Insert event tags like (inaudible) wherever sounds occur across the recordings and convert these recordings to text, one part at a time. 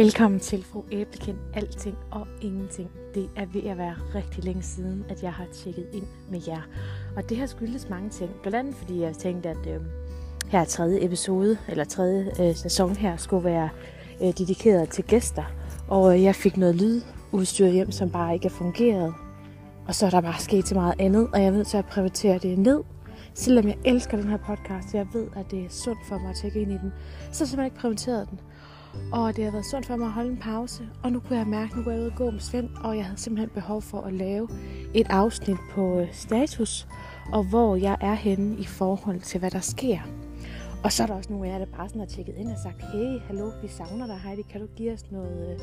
Velkommen til Fru Æblekind Alting og Ingenting. Det er ved at være rigtig længe siden, at jeg har tjekket ind med jer. Og det har skyldes mange ting. Blandt andet fordi jeg tænkte, at øh, her tredje episode, eller tredje øh, sæson her, skulle være øh, dedikeret til gæster. Og øh, jeg fik noget lydudstyr hjem, som bare ikke har fungeret. Og så er der bare sket så meget andet, og jeg er nødt til at prioritere det ned. Selvom jeg elsker den her podcast, jeg ved, at det er sundt for mig at tjekke ind i den, så har jeg simpelthen ikke prioriteret den. Og det har været sundt for mig at holde en pause. Og nu kunne jeg mærke, at nu går jeg ud og gå med Svend, og jeg havde simpelthen behov for at lave et afsnit på øh, status, og hvor jeg er henne i forhold til, hvad der sker. Og så er der også nogle af jer, der bare sådan har tjekket ind og sagt, hey, hallo, vi savner dig, Heidi, kan du give os noget, øh,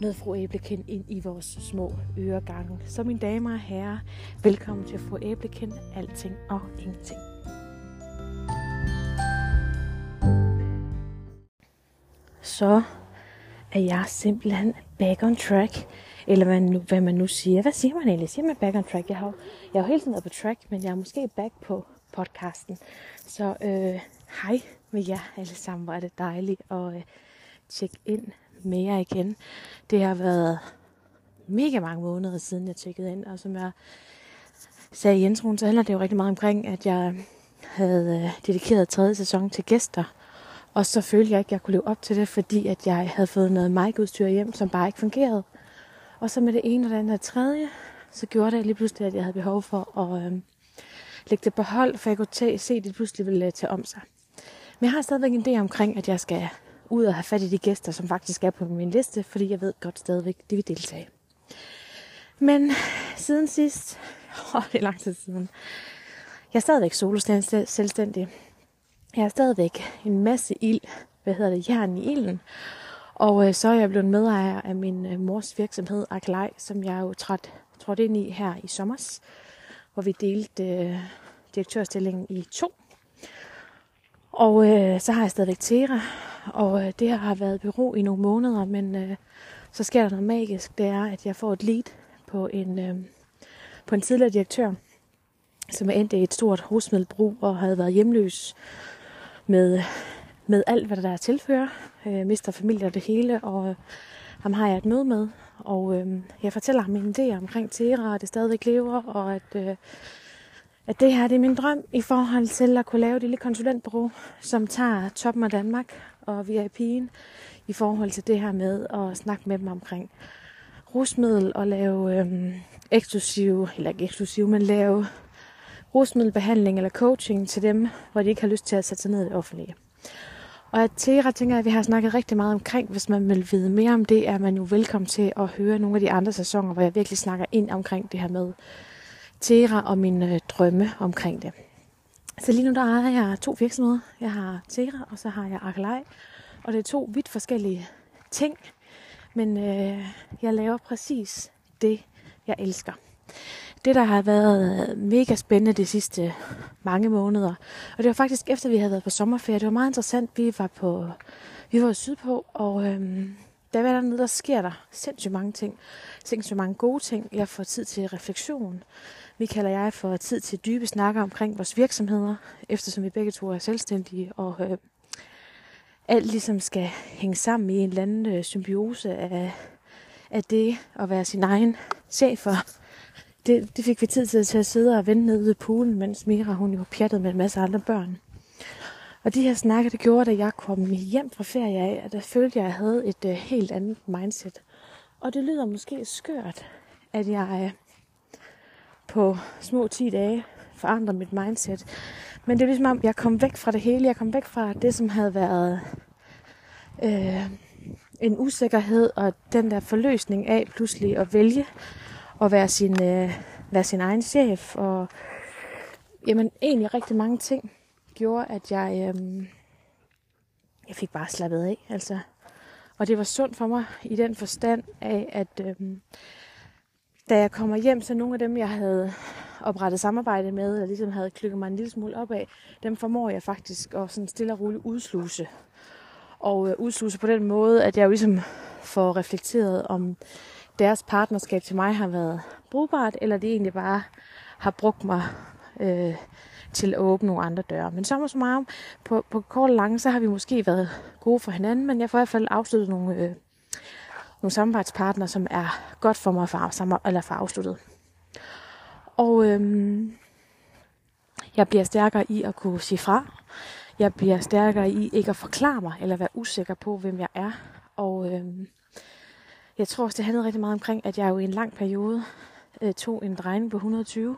noget fru Æblekind ind i vores små øregange. Så mine damer og herrer, velkommen til fru Æblekind, alting og ingenting. Så er jeg simpelthen back on track. Eller hvad, nu, hvad man nu siger. Hvad siger man egentlig? Siger man back on track? Jeg har, jeg har jo hele tiden været på track, men jeg er måske back på podcasten. Så øh, hej med jer alle sammen. Hvor er det dejligt at øh, tjekke ind med jer igen. Det har været mega mange måneder siden jeg tjekkede ind. Og som jeg sagde i introen, så handler det jo rigtig meget omkring, at jeg havde øh, dedikeret tredje sæson til gæster. Og så følte jeg ikke, at jeg kunne leve op til det, fordi at jeg havde fået noget mic-udstyr hjem, som bare ikke fungerede. Og så med det ene og det andet og tredje, så gjorde det lige pludselig, at jeg havde behov for at øh, lægge det på hold, for jeg kunne tæ- se, at det pludselig ville øh, tage om sig. Men jeg har stadigvæk en idé omkring, at jeg skal ud og have fat i de gæster, som faktisk er på min liste, fordi jeg ved godt stadigvæk, de vil deltage. Men siden sidst, (laughs) åh, det er lang tid siden, jeg er stadigvæk solo selvstændig. Jeg har stadigvæk en masse ild, hvad hedder det, jern i ilden. Og øh, så er jeg blevet medejer af min øh, mors virksomhed, Arklej, som jeg jo trådte, trådt ind i her i sommer, hvor vi delte øh, direktørstillingen i to. Og øh, så har jeg stadigvæk Tera, og øh, det har været bureau i nogle måneder, men øh, så sker der noget magisk, det er, at jeg får et lead på en, øh, på en tidligere direktør, som er endt i et stort husmiddelbrug og havde været hjemløs med, med alt, hvad der er tilfører. Øh, mister familie og det hele, og øh, ham har jeg et møde med. Og øh, jeg fortæller ham mine idéer omkring Tera, og det stadigvæk lever, og at, øh, at det her det er min drøm i forhold til at kunne lave et lille konsulentbureau, som tager toppen af Danmark og VIP'en i forhold til det her med at snakke med dem omkring rusmiddel og lave øh, eksklusive, eller ikke eksklusive, men lave rusmiddelbehandling eller coaching til dem, hvor de ikke har lyst til at sætte sig ned i det offentlige. Og at Tera tænker jeg, at vi har snakket rigtig meget omkring. Hvis man vil vide mere om det, er man jo velkommen til at høre nogle af de andre sæsoner, hvor jeg virkelig snakker ind omkring det her med Tera og mine øh, drømme omkring det. Så lige nu der ejer jeg to virksomheder. Jeg har Tera, og så har jeg Arkelej. Og det er to vidt forskellige ting. Men øh, jeg laver præcis det, jeg elsker det, der har været øh, mega spændende de sidste mange måneder, og det var faktisk efter, vi havde været på sommerferie, det var meget interessant. Vi var på, vi var sydpå, og øhm, der var dernede, der sker der sindssygt mange ting. Sindssygt mange gode ting. Jeg får tid til refleksion. Vi kalder jeg for tid til dybe snakker omkring vores virksomheder, eftersom vi begge to er selvstændige, og øh, alt ligesom skal hænge sammen i en eller anden øh, symbiose af, af det at være sin egen chef og det, det fik vi tid til, til at sidde og vente nede ved poolen, mens Mira hun jo pjattede med en masse andre børn. Og de her snakke, det gjorde, da jeg kom hjem fra ferie af, at jeg følte, at jeg havde et øh, helt andet mindset. Og det lyder måske skørt, at jeg øh, på små 10 dage forandrer mit mindset. Men det er ligesom om, jeg kom væk fra det hele. Jeg kom væk fra det, som havde været øh, en usikkerhed og den der forløsning af pludselig at vælge at være sin, øh, være sin egen chef. Og jamen, egentlig rigtig mange ting gjorde, at jeg, øh, jeg fik bare slappet af. Altså. Og det var sundt for mig i den forstand af, at øh, da jeg kommer hjem, så nogle af dem, jeg havde oprettet samarbejde med, eller ligesom havde klykket mig en lille smule op af, dem formår jeg faktisk at sådan stille og roligt udsluse. Og øh, udsluse på den måde, at jeg jo ligesom får reflekteret om deres partnerskab til mig har været brugbart, eller de egentlig bare har brugt mig øh, til at åbne nogle andre døre. Men så så meget på, på kort og lange, så har vi måske været gode for hinanden, men jeg får i hvert fald afsluttet nogle, øh, nogle samarbejdspartnere, som er godt for mig for, eller for afsluttet. Og øhm, jeg bliver stærkere i at kunne sige fra. Jeg bliver stærkere i ikke at forklare mig, eller være usikker på, hvem jeg er. Og øhm, jeg tror også, det handlede rigtig meget omkring, at jeg jo i en lang periode øh, tog en drejning på 120.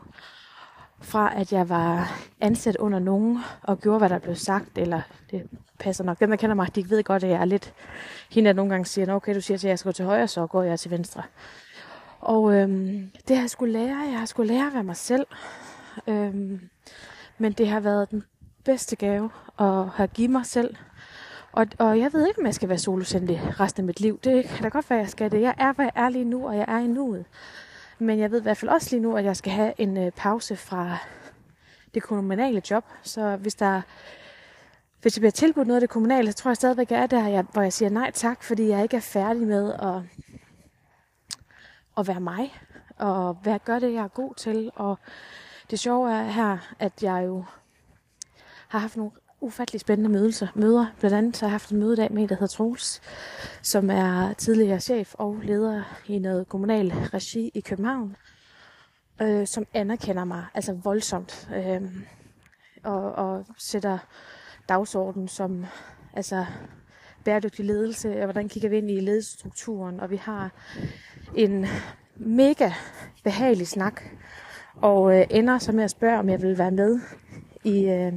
Fra at jeg var ansat under nogen og gjorde, hvad der blev sagt, eller det passer nok. Dem, der kender mig, de ved godt, at jeg er lidt hende, der nogle gange siger, okay, du siger til, at jeg skal gå til højre, så går jeg til venstre. Og øhm, det har jeg skulle lære. Jeg har skulle lære at være mig selv. Øhm, men det har været den bedste gave at have givet mig selv. Og, og jeg ved ikke, om jeg skal være solosendig resten af mit liv. Det kan da godt være, at jeg skal det. Jeg er, hvad jeg er lige nu, og jeg er i nuet. Men jeg ved i hvert fald også lige nu, at jeg skal have en øh, pause fra det kommunale job. Så hvis der hvis jeg bliver tilbudt noget af det kommunale, så tror jeg stadigvæk, jeg er der, jeg, hvor jeg siger nej tak, fordi jeg ikke er færdig med at, at være mig, og hvad gør det, jeg er god til. Og det sjove er her, at jeg jo har haft nogle ufattelig spændende mødelser, møder. Blandt andet så har jeg haft en møde i dag med en, der hedder Troels, som er tidligere chef og leder i noget kommunal regi i København, øh, som anerkender mig altså voldsomt øh, og, og sætter dagsordenen som altså bæredygtig ledelse, og hvordan kigger vi ind i ledelsesstrukturen, og vi har en mega behagelig snak, og øh, ender så med at spørge, om jeg vil være med i, øh,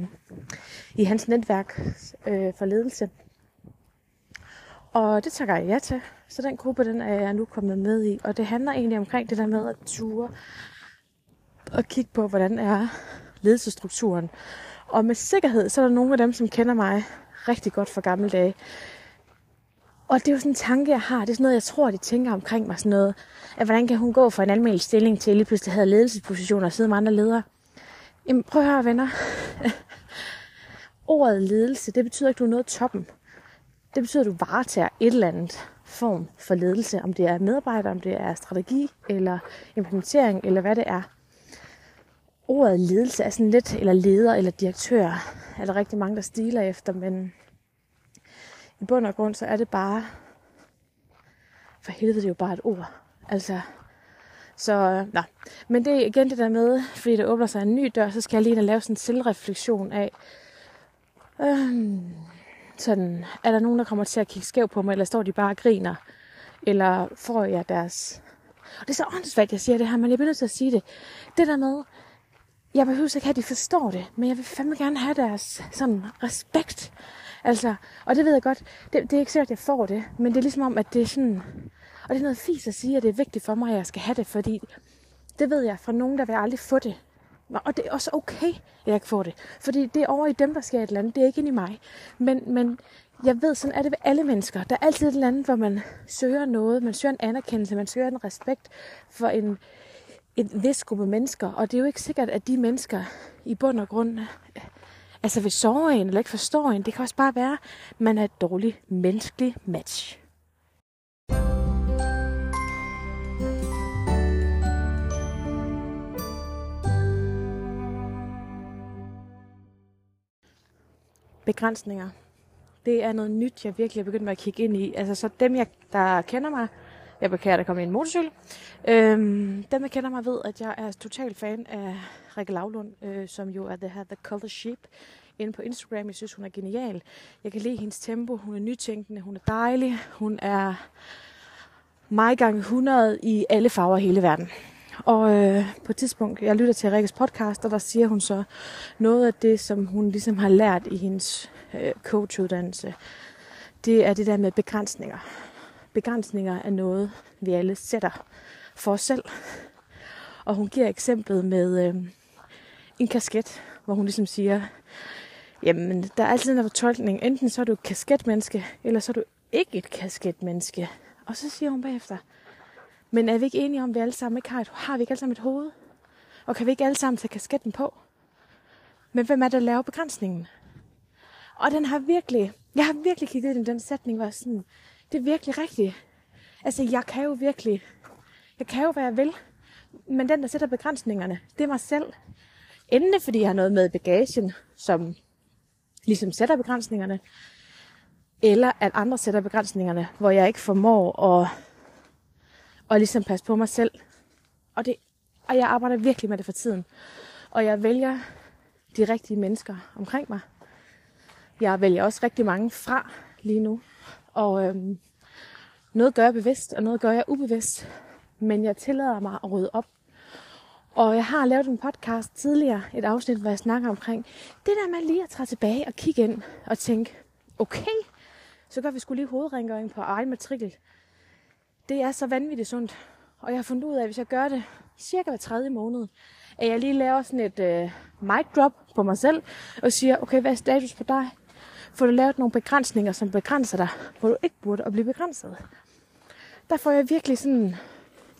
i hans netværk øh, for ledelse. Og det tager jeg ja til. Så den gruppe, den er jeg nu kommet med i. Og det handler egentlig omkring det der med at ture og kigge på, hvordan er ledelsesstrukturen. Og med sikkerhed, så er der nogle af dem, som kender mig rigtig godt fra gamle dage. Og det er jo sådan en tanke, jeg har. Det er sådan noget, jeg tror, de tænker omkring mig. Sådan noget, at hvordan kan hun gå fra en almindelig stilling til lige pludselig have ledelsespositioner og sidde med andre ledere. Jamen prøv at høre, venner. (laughs) Ordet ledelse, det betyder ikke, at du er noget toppen. Det betyder, at du varetager et eller andet form for ledelse. Om det er medarbejder, om det er strategi, eller implementering, eller hvad det er. Ordet ledelse er sådan lidt, eller leder, eller direktør, er der rigtig mange, der stiler efter, men i bund og grund, så er det bare, for helvede, det er jo bare et ord. Altså, så, øh, nå. Men det er igen det der med, fordi der åbner sig en ny dør, så skal jeg lige ind lave sådan en selvreflektion af, øh, sådan, er der nogen, der kommer til at kigge skævt på mig, eller står de bare og griner? Eller får jeg deres... Og det er så åndssvagt, jeg siger det her, men jeg bliver nødt til at sige det. Det der med, jeg behøver ikke have, at de forstår det, men jeg vil fandme gerne have deres sådan respekt. Altså, og det ved jeg godt, det, det er ikke sikkert, at jeg får det, men det er ligesom om, at det er sådan, og det er noget fint at sige, at det er vigtigt for mig, at jeg skal have det, fordi det ved jeg fra nogen, der vil aldrig få det. Og det er også okay, at jeg ikke får det. Fordi det er over i dem, der sker et eller andet. Det er ikke ind i mig. Men, men jeg ved, sådan er det ved alle mennesker. Der er altid et eller andet, hvor man søger noget. Man søger en anerkendelse. Man søger en respekt for en, en vis gruppe mennesker. Og det er jo ikke sikkert, at de mennesker i bund og grund altså vil sove en eller ikke forstår en. Det kan også bare være, at man er et dårligt menneskeligt match. Begrænsninger. Det er noget nyt, jeg virkelig er begyndt med at kigge ind i. Altså så dem, jeg, der kender mig, jeg beklager, der kommer en motorcykel. Øhm, dem, der kender mig, ved, at jeg er total fan af Rikke Lavlund, øh, som jo er det her, The Color Sheep inde på Instagram. Jeg synes, hun er genial. Jeg kan lide hendes tempo. Hun er nytænkende. Hun er dejlig. Hun er mig gange 100 i alle farver i hele verden. Og øh, på et tidspunkt, jeg lytter til Rikkes podcast, og der siger hun så noget af det, som hun ligesom har lært i hendes øh, coachuddannelse. Det er det der med begrænsninger. Begrænsninger er noget, vi alle sætter for os selv. Og hun giver eksemplet med øh, en kasket, hvor hun ligesom siger, jamen der er altid en fortolkning. Enten så er du et kasketmenneske, eller så er du ikke et kasketmenneske. Og så siger hun bagefter, men er vi ikke enige om, at vi alle sammen ikke har et, har vi ikke alle sammen et hoved? Og kan vi ikke alle sammen tage kasketten på? Men hvem er det, der laver begrænsningen? Og den har virkelig, jeg har virkelig kigget ind i den sætning, hvor sådan, det er virkelig rigtigt. Altså, jeg kan jo virkelig, jeg kan jo, hvad jeg vil. Men den, der sætter begrænsningerne, det er mig selv. Endelig fordi jeg har noget med bagagen, som ligesom sætter begrænsningerne, eller at andre sætter begrænsningerne, hvor jeg ikke formår at, og ligesom passe på mig selv. Og, det, og jeg arbejder virkelig med det for tiden. Og jeg vælger de rigtige mennesker omkring mig. Jeg vælger også rigtig mange fra lige nu. Og øhm, noget gør jeg bevidst, og noget gør jeg ubevidst. Men jeg tillader mig at rydde op. Og jeg har lavet en podcast tidligere, et afsnit, hvor jeg snakker omkring det der med lige at træde tilbage og kigge ind og tænke, okay, så gør vi skulle lige hovedrengøring på egen matrikel. Det er så vanvittigt sundt. Og jeg har fundet ud af, at hvis jeg gør det cirka hver tredje måned, at jeg lige laver sådan et øh, mic drop på mig selv, og siger, okay, hvad er status på dig? Får du lavet nogle begrænsninger, som begrænser dig, hvor du ikke burde at blive begrænset? Der får jeg virkelig sådan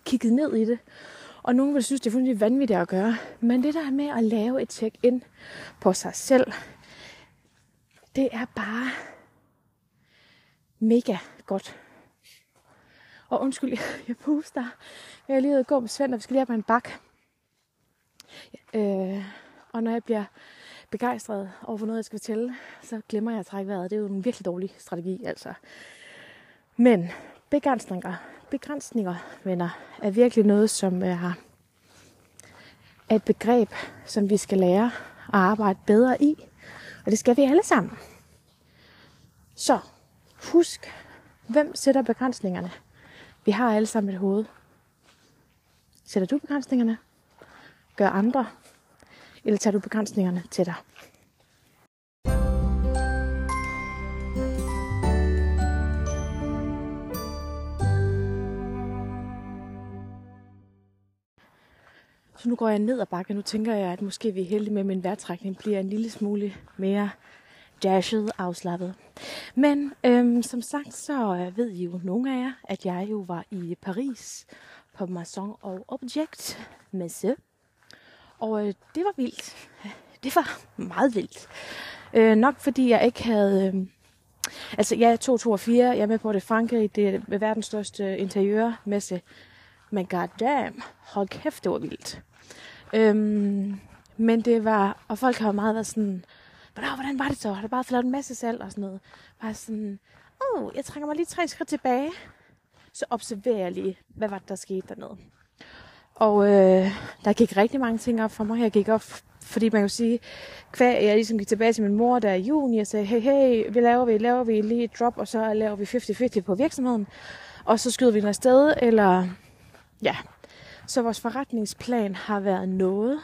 kigget ned i det. Og nogen vil synes, det er fuldstændig vanvittigt at gøre. Men det der med at lave et check-in på sig selv, det er bare mega godt. Og undskyld, (laughs) jeg puster. Jeg er lige ude at gå med Svend, og vi skal lige have en bak. Øh, og når jeg bliver begejstret over for noget, jeg skal fortælle, så glemmer jeg at trække vejret. Det er jo en virkelig dårlig strategi, altså. Men begrænsninger, begrænsninger, venner, er virkelig noget, som er, er et begreb, som vi skal lære at arbejde bedre i. Og det skal vi alle sammen. Så husk, hvem sætter begrænsningerne? Vi har alle sammen et hoved. Sætter du begrænsningerne? Gør andre? Eller tager du begrænsningerne til dig? Så nu går jeg ned ad bakken. Nu tænker jeg, at måske vi er heldige med, at min vejrtrækning bliver en lille smule mere dashet afslappet. Men øhm, som sagt, så øh, ved I jo nogle af jer, at jeg jo var i Paris på Maison og Object Messe. Og øh, det var vildt. Det var meget vildt. Øh, nok fordi jeg ikke havde... Øh, altså, jeg er 224, jeg er med på det Frankrig, det er verdens største interiørmesse. Men goddamn, hold kæft, det var vildt. Øhm, men det var, og folk har meget været sådan, hvordan var det så? Har du bare fået en masse salg og sådan noget? Bare sådan, oh, jeg trækker mig lige tre skridt tilbage. Så observerer jeg lige, hvad var det, der skete dernede. Og øh, der gik rigtig mange ting op for mig. Jeg gik op, fordi man kan sige, kvæg, jeg ligesom gik tilbage til min mor der i juni og sagde, hey, hey, vi laver vi, laver vi lige et drop, og så laver vi 50-50 på virksomheden. Og så skyder vi den afsted, eller ja. Så vores forretningsplan har været noget.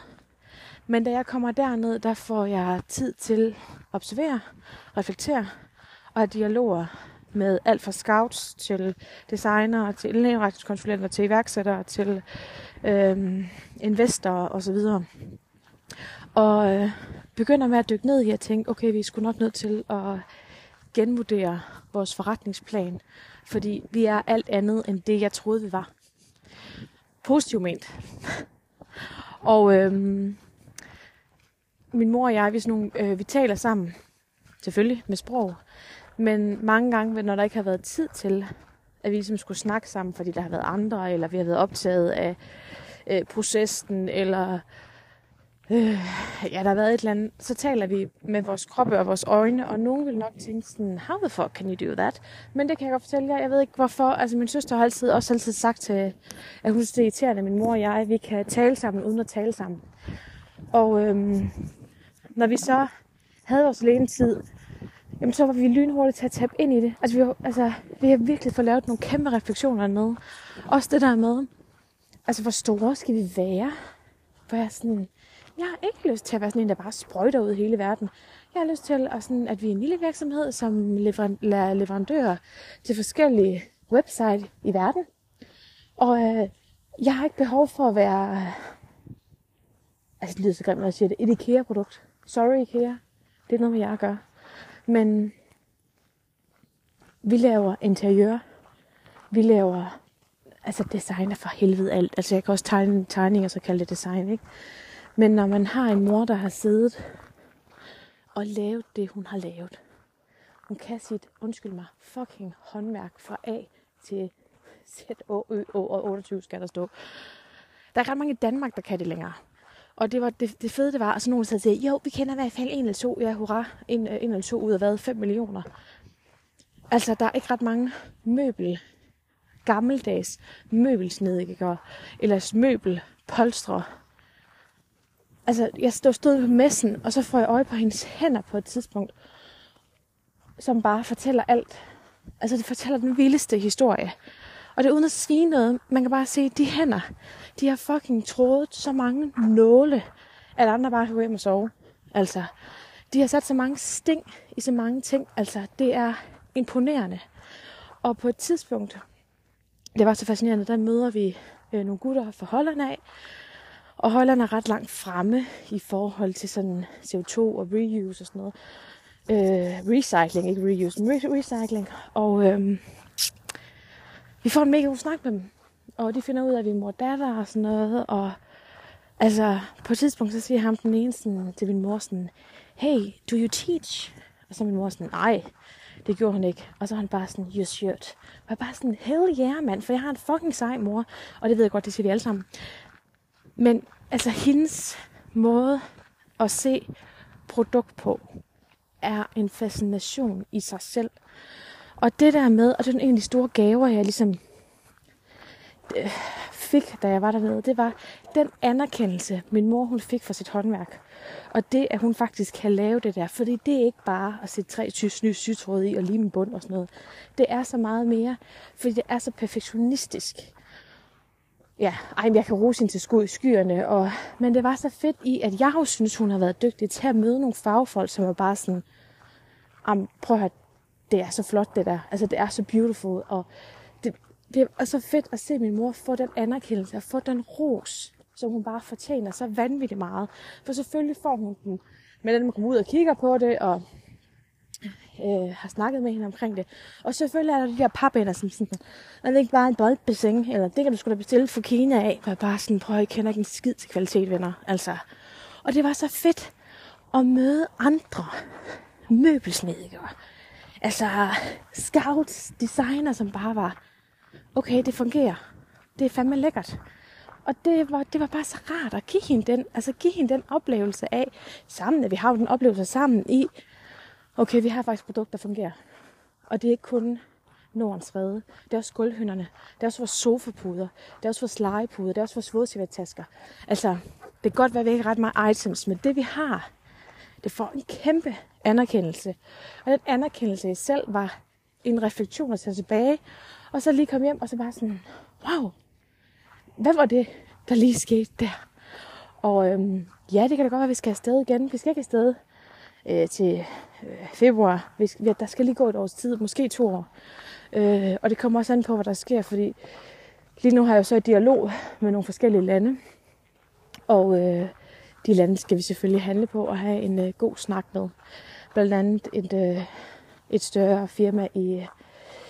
Men da jeg kommer derned, der får jeg tid til at observere, reflektere og have dialoger med alt fra scouts til designer, til indlægningskonsulenter, til iværksættere, til øhm, investorer osv. Og øh, begynder med at dykke ned i at tænke, okay, vi skulle nok nødt til at genvurdere vores forretningsplan, fordi vi er alt andet end det, jeg troede, vi var. Positivt ment. og øhm, min mor og jeg, vi, sådan nogle, øh, vi taler sammen, selvfølgelig med sprog, men mange gange, når der ikke har været tid til, at vi ligesom skulle snakke sammen, fordi der har været andre, eller vi har været optaget af øh, processen, eller øh, ja, der har været et eller andet, så taler vi med vores kroppe og vores øjne, og nogen vil nok tænke sådan, how the fuck can you do that? Men det kan jeg godt fortælle jer, jeg ved ikke hvorfor. Altså min søster har altid, også altid sagt til, at hun synes det er irriterende, min mor og jeg, vi kan tale sammen uden at tale sammen. Og øhm, når vi så havde vores alene jamen så var vi lynhurtigt til at tabe ind i det. Altså vi, altså, vi har virkelig fået lavet nogle kæmpe refleksioner med. Også det der med, altså hvor store skal vi være? For jeg sådan, jeg har ikke lyst til at være sådan en, der bare sprøjter ud i hele verden. Jeg har lyst til, at, sådan, at vi er en lille virksomhed, som leverer leverandører til forskellige websites i verden. Og øh, jeg har ikke behov for at være... Altså, det lyder så grimt, når jeg siger det. Et IKEA-produkt. Sorry, IKEA. Det er noget med jer. Men vi laver interiør. Vi laver altså designer for helvede alt. Altså jeg kan også tegne tegninger, så kalde det design, ikke? Men når man har en mor, der har siddet og lavet det, hun har lavet. Hun kan sit, undskyld mig, fucking håndværk fra A til Z, O, Ø, O og 28 skal der stå. Der er ret mange i Danmark, der kan det længere. Og det, var, det, det fede det var, at så nogen sagde til, jo, vi kender i hvert fald en eller to, ja, hurra, en, øh, en eller to ud af hvad, 5 millioner. Altså, der er ikke ret mange møbel, gammeldags møbelsnedikere, eller møbelpolstre. Altså, jeg stod, stod på messen, og så får jeg øje på hendes hænder på et tidspunkt, som bare fortæller alt. Altså, det fortæller den vildeste historie. Og det er uden at sige noget. Man kan bare se, de hænder, de har fucking trådet så mange nåle, at andre bare kan gå hjem og sove. Altså, de har sat så mange sting i så mange ting. Altså, det er imponerende. Og på et tidspunkt, det var så fascinerende, der møder vi øh, nogle gutter fra Holland af. Og Holland er ret langt fremme i forhold til sådan CO2 og reuse og sådan noget. Øh, recycling, ikke reuse, men re- recycling. Og øh, vi får en mega god snak med dem. Og de finder ud af, at vi er mor og datter og sådan noget. Og altså, på et tidspunkt, så siger ham den ene sådan, til min mor sådan, hey, do you teach? Og så min mor sådan, nej, det gjorde han ikke. Og så er han bare sådan, you shirt. Og jeg bare sådan, hell yeah, mand, for jeg har en fucking sej mor. Og det ved jeg godt, det siger vi alle sammen. Men altså, hendes måde at se produkt på, er en fascination i sig selv. Og det der med, og det er en af de store gaver, jeg ligesom øh, fik, da jeg var dernede, det var den anerkendelse, min mor hun fik for sit håndværk. Og det, at hun faktisk kan lave det der. Fordi det er ikke bare at sætte tre nye sytråd i og lime bund og sådan noget. Det er så meget mere, fordi det er så perfektionistisk. Ja, ej, jeg kan rose hende til skud i skyerne. Og, men det var så fedt i, at jeg jo synes, hun har været dygtig til at møde nogle fagfolk, som er bare sådan, prøv at høre, det er så flot det der. Altså det er så beautiful. Og det, det er så fedt at se min mor få den anerkendelse og få den ros, som hun bare fortjener så vanvittigt meget. For selvfølgelig får hun den med den, man kommer ud og kigger på det, og øh, har snakket med hende omkring det. Og selvfølgelig er der de der papænder, som sådan, er det ikke bare en boldbassin, eller det kan du skulle da bestille for Kina af, for jeg bare sådan, prøv jeg kender ikke en skid til kvalitet, venner. Altså. Og det var så fedt at møde andre møbelsnedikere, altså scouts, designer, som bare var, okay, det fungerer. Det er fandme lækkert. Og det var, det var bare så rart at give hende den, altså give hende den oplevelse af, sammen, at vi har den oplevelse sammen i, okay, vi har faktisk produkter, produkt, der fungerer. Og det er ikke kun Nordens Rede. Det er også gulvhønderne. Det er også vores sofapuder. Det er også vores legepuder. Det er også vores vådserviettasker. Altså, det kan godt være, at vi ikke har ret meget items, men det vi har, det får en kæmpe anerkendelse. Og den anerkendelse i selv var en refleksion at tage tilbage, og så lige komme hjem, og så bare sådan, wow, hvad var det, der lige skete der? Og øhm, ja, det kan da godt være, at vi skal afsted igen. Vi skal ikke afsted øh, til øh, februar. Vi skal, der skal lige gå et års tid, måske to år. Øh, og det kommer også an på, hvad der sker, fordi lige nu har jeg jo så et dialog med nogle forskellige lande. Og øh, de lande skal vi selvfølgelig handle på og have en øh, god snak med. Blandt andet et, øh, et større firma i,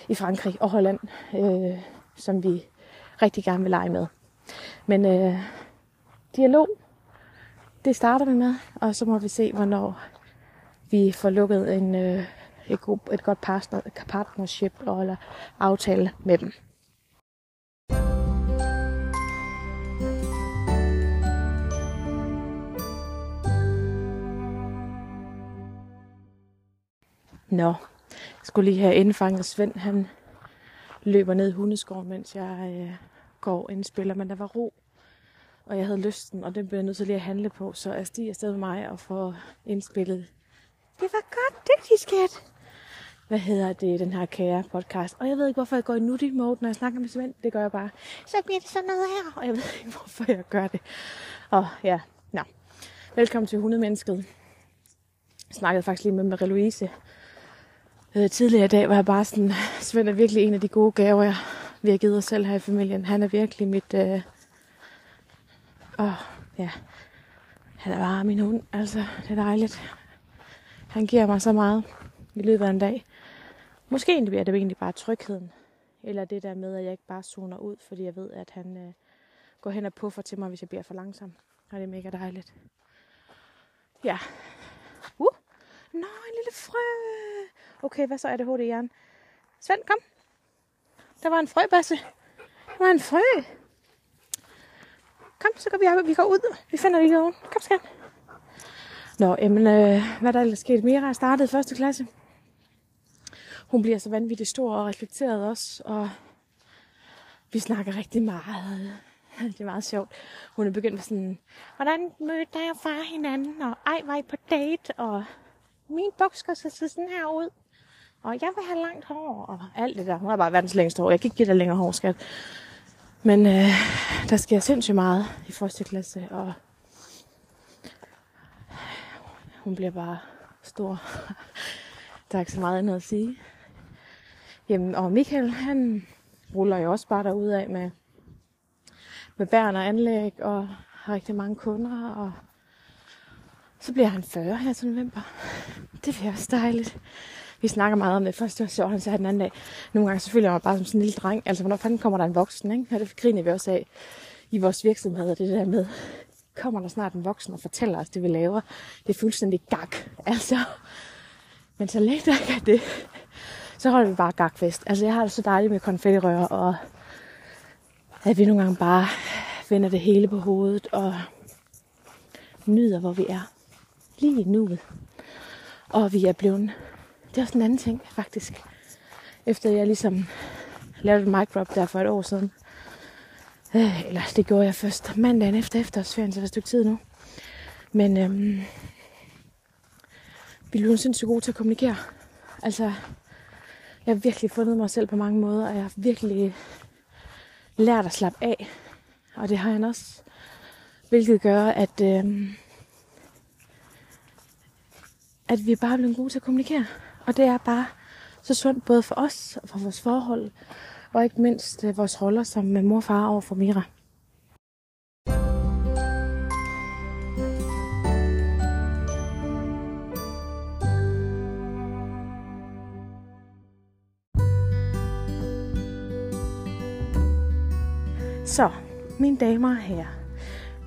i Frankrig og Holland, øh, som vi rigtig gerne vil lege med. Men øh, dialog, det starter vi med, og så må vi se, hvornår vi får lukket en, øh, et, god, et godt partner, partnership eller aftale med dem. Nå, jeg skulle lige have indfanget Svend. Han løber ned i hundeskoven, mens jeg øh, går og indspiller. Men der var ro, og jeg havde lysten, og den blev jeg nødt til lige at handle på. Så jeg stiger afsted med mig og får indspillet. Det var godt, dygtig skat. Hvad hedder det, den her kære podcast? Og jeg ved ikke, hvorfor jeg går i nutty mode, når jeg snakker med Svend. Det gør jeg bare. Så bliver det sådan noget her, og jeg ved ikke, (laughs) hvorfor jeg gør det. Og ja, nå. Velkommen til Hundemennesket. Jeg snakkede faktisk lige med Marie-Louise øh, tidligere i dag, var jeg bare sådan, (laughs) Svend er virkelig en af de gode gaver, jeg, vi har givet os selv her i familien. Han er virkelig mit... Øh, åh, ja. Han er bare min hund, altså. Det er dejligt. Han giver mig så meget i løbet af en dag. Måske bliver det egentlig bare trygheden. Eller det der med, at jeg ikke bare zoner ud, fordi jeg ved, at han øh, går hen og puffer til mig, hvis jeg bliver for langsom. Og det er mega dejligt. Ja. Uh. Nå, en lille frø. Okay, hvad så er det hurtigt i hjernen? Svend, kom. Der var en frøbasse. Der var en frø. Kom, så går vi op, vi går ud. Vi finder lige oven. Kom, skat. Nå, jamen, øh, hvad der ellers sket? Mira er startet første klasse. Hun bliver så vanvittigt stor og reflekteret også, og vi snakker rigtig meget. (laughs) Det er meget sjovt. Hun er begyndt med sådan, hvordan mødte jeg far hinanden, og ej, var I på date, og min buks går så sådan her ud, og jeg vil have langt hår, og alt det der. Hun har bare verdens længste hår. Jeg kan ikke give dig længere hår, skat. Men øh, der sker sindssygt meget i første klasse, og hun bliver bare stor. der er ikke så meget andet at sige. Jamen, og Michael, han ruller jo også bare derud af med, med bæren og anlæg, og har rigtig mange kunder, og så bliver han 40 her til november. Det bliver også dejligt. Vi snakker meget om det. Først det var sjovt, han sagde den anden dag. Nogle gange så føler jeg mig bare som sådan en lille dreng. Altså, hvornår fanden kommer der en voksen, ikke? Og det griner vi også af i vores virksomhed, det der med, kommer der snart en voksen og fortæller os det, vi laver. Det er fuldstændig gak. (laughs) Altså, men så længe der ikke er det, så holder vi bare gakfest. Altså, jeg har det så dejligt med konfettirør, og at vi nogle gange bare vender det hele på hovedet, og nyder, hvor vi er. Lige nu. Og vi er blevet... Det er også en anden ting, faktisk. Efter jeg ligesom lavede et microp der for et år siden. Øh, eller det gjorde jeg først mandagen efter efterårsferien, så det er et stykke tid nu. Men øhm, vi blev sindssygt gode til at kommunikere. Altså, jeg har virkelig fundet mig selv på mange måder, og jeg har virkelig lært at slappe af. Og det har han også. Hvilket gør, at, øhm, at vi er bare blevet gode til at kommunikere. Og det er bare så sundt både for os og for vores forhold, og ikke mindst øh, vores roller som med mor og far over for Mira. Så, mine damer og herrer,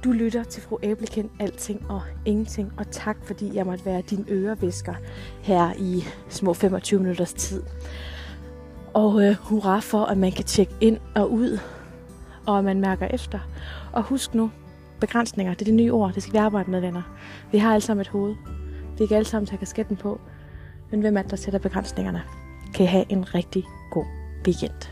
du lytter til fru Æblekind Alting og Ingenting, og tak fordi jeg måtte være din ørevisker her i små 25 minutters tid. Og øh, hurra for, at man kan tjekke ind og ud, og at man mærker efter. Og husk nu, begrænsninger, det er det nye ord, det skal vi arbejde med, venner. Vi har alle sammen et hoved. Vi kan alle sammen tage kasketten på. Men hvem er det, der sætter begrænsningerne? Kan I have en rigtig god weekend.